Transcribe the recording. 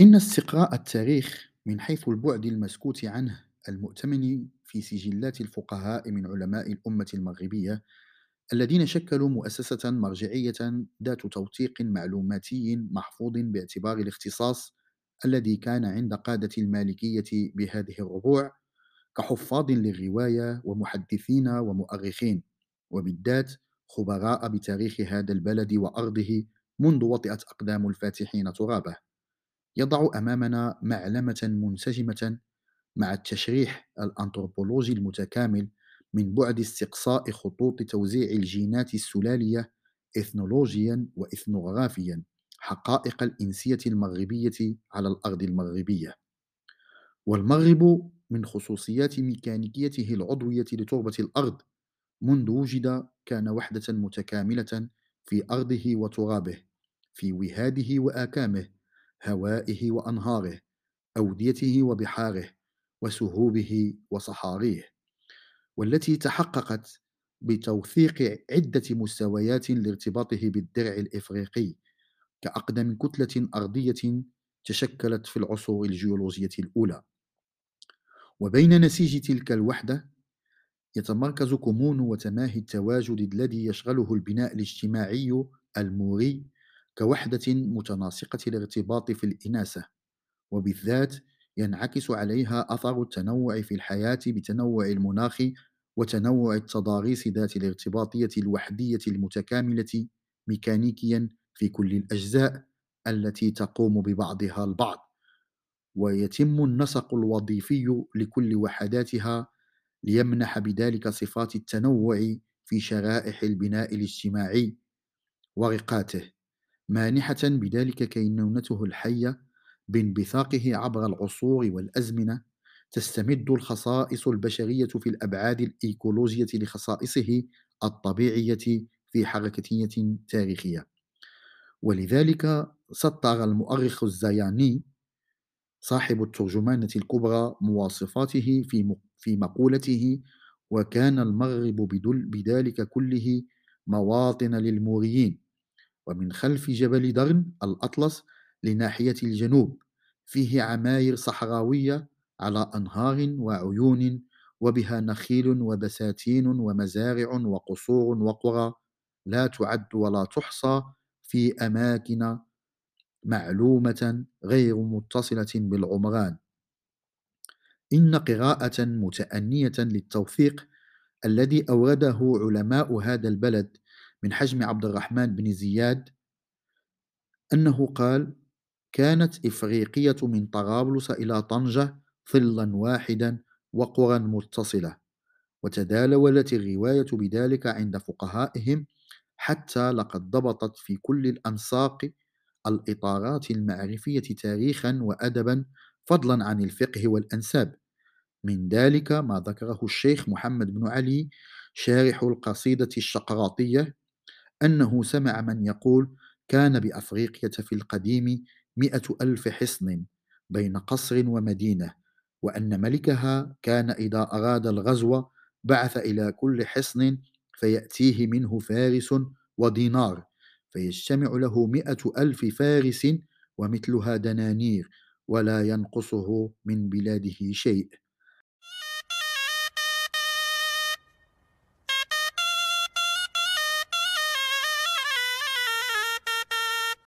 إن استقراء التاريخ من حيث البعد المسكوت عنه المؤتمن في سجلات الفقهاء من علماء الأمة المغربية الذين شكلوا مؤسسة مرجعية ذات توثيق معلوماتي محفوظ باعتبار الاختصاص الذي كان عند قادة المالكية بهذه الربوع كحفاظ للرواية ومحدثين ومؤرخين وبالذات خبراء بتاريخ هذا البلد وأرضه منذ وطئت أقدام الفاتحين ترابه. يضع أمامنا معلمة منسجمة مع التشريح الأنثروبولوجي المتكامل من بعد استقصاء خطوط توزيع الجينات السلالية إثنولوجيا وإثنوغرافيا حقائق الإنسية المغربية على الأرض المغربية. والمغرب من خصوصيات ميكانيكيته العضوية لتربة الأرض منذ وجد كان وحدة متكاملة في أرضه وترابه في وهاده وآكامه هوائه وأنهاره أوديته وبحاره وسهوبه وصحاريه والتي تحققت بتوثيق عدة مستويات لارتباطه بالدرع الإفريقي كأقدم كتلة أرضية تشكلت في العصور الجيولوجية الأولى. وبين نسيج تلك الوحدة يتمركز كمون وتماهي التواجد الذي يشغله البناء الاجتماعي الموري كوحدة متناسقة الارتباط في الإناثة وبالذات ينعكس عليها أثر التنوع في الحياة بتنوع المناخ وتنوع التضاريس ذات الارتباطية الوحدية المتكاملة ميكانيكيا في كل الأجزاء التي تقوم ببعضها البعض. ويتم النسق الوظيفي لكل وحداتها ليمنح بذلك صفات التنوع في شرائح البناء الاجتماعي ورقاته مانحة بذلك كينونته الحية بانبثاقه عبر العصور والأزمنة تستمد الخصائص البشرية في الأبعاد الإيكولوجية لخصائصه الطبيعية في حركة تاريخية. ولذلك سطر المؤرخ الزياني صاحب الترجمانة الكبرى مواصفاته في في مقولته وكان المغرب بذلك كله مواطن للموريين. ومن خلف جبل درن الأطلس لناحية الجنوب فيه عماير صحراوية على أنهار وعيون وبها نخيل وبساتين ومزارع وقصور وقرى لا تعد ولا تحصى في أماكن معلومة غير متصلة بالعمران. إن قراءة متأنية للتوثيق الذي أورده علماء هذا البلد من حجم عبد الرحمن بن زياد أنه قال كانت إفريقية من طرابلس إلى طنجة ظلا واحدا وقرى متصلة وتداولت الرواية بذلك عند فقهائهم حتى لقد ضبطت في كل الأنساق الإطارات المعرفية تاريخا وأدبا فضلا عن الفقه والأنساب. من ذلك ما ذكره الشيخ محمد بن علي شارح القصيدة الشقراطية أنه سمع من يقول كان بأفريقيا في القديم مئة ألف حصن بين قصر ومدينة وأن ملكها كان إذا أراد الغزو بعث إلى كل حصن فيأتيه منه فارس ودينار فيجتمع له مئة ألف فارس ومثلها دنانير ولا ينقصه من بلاده شيء.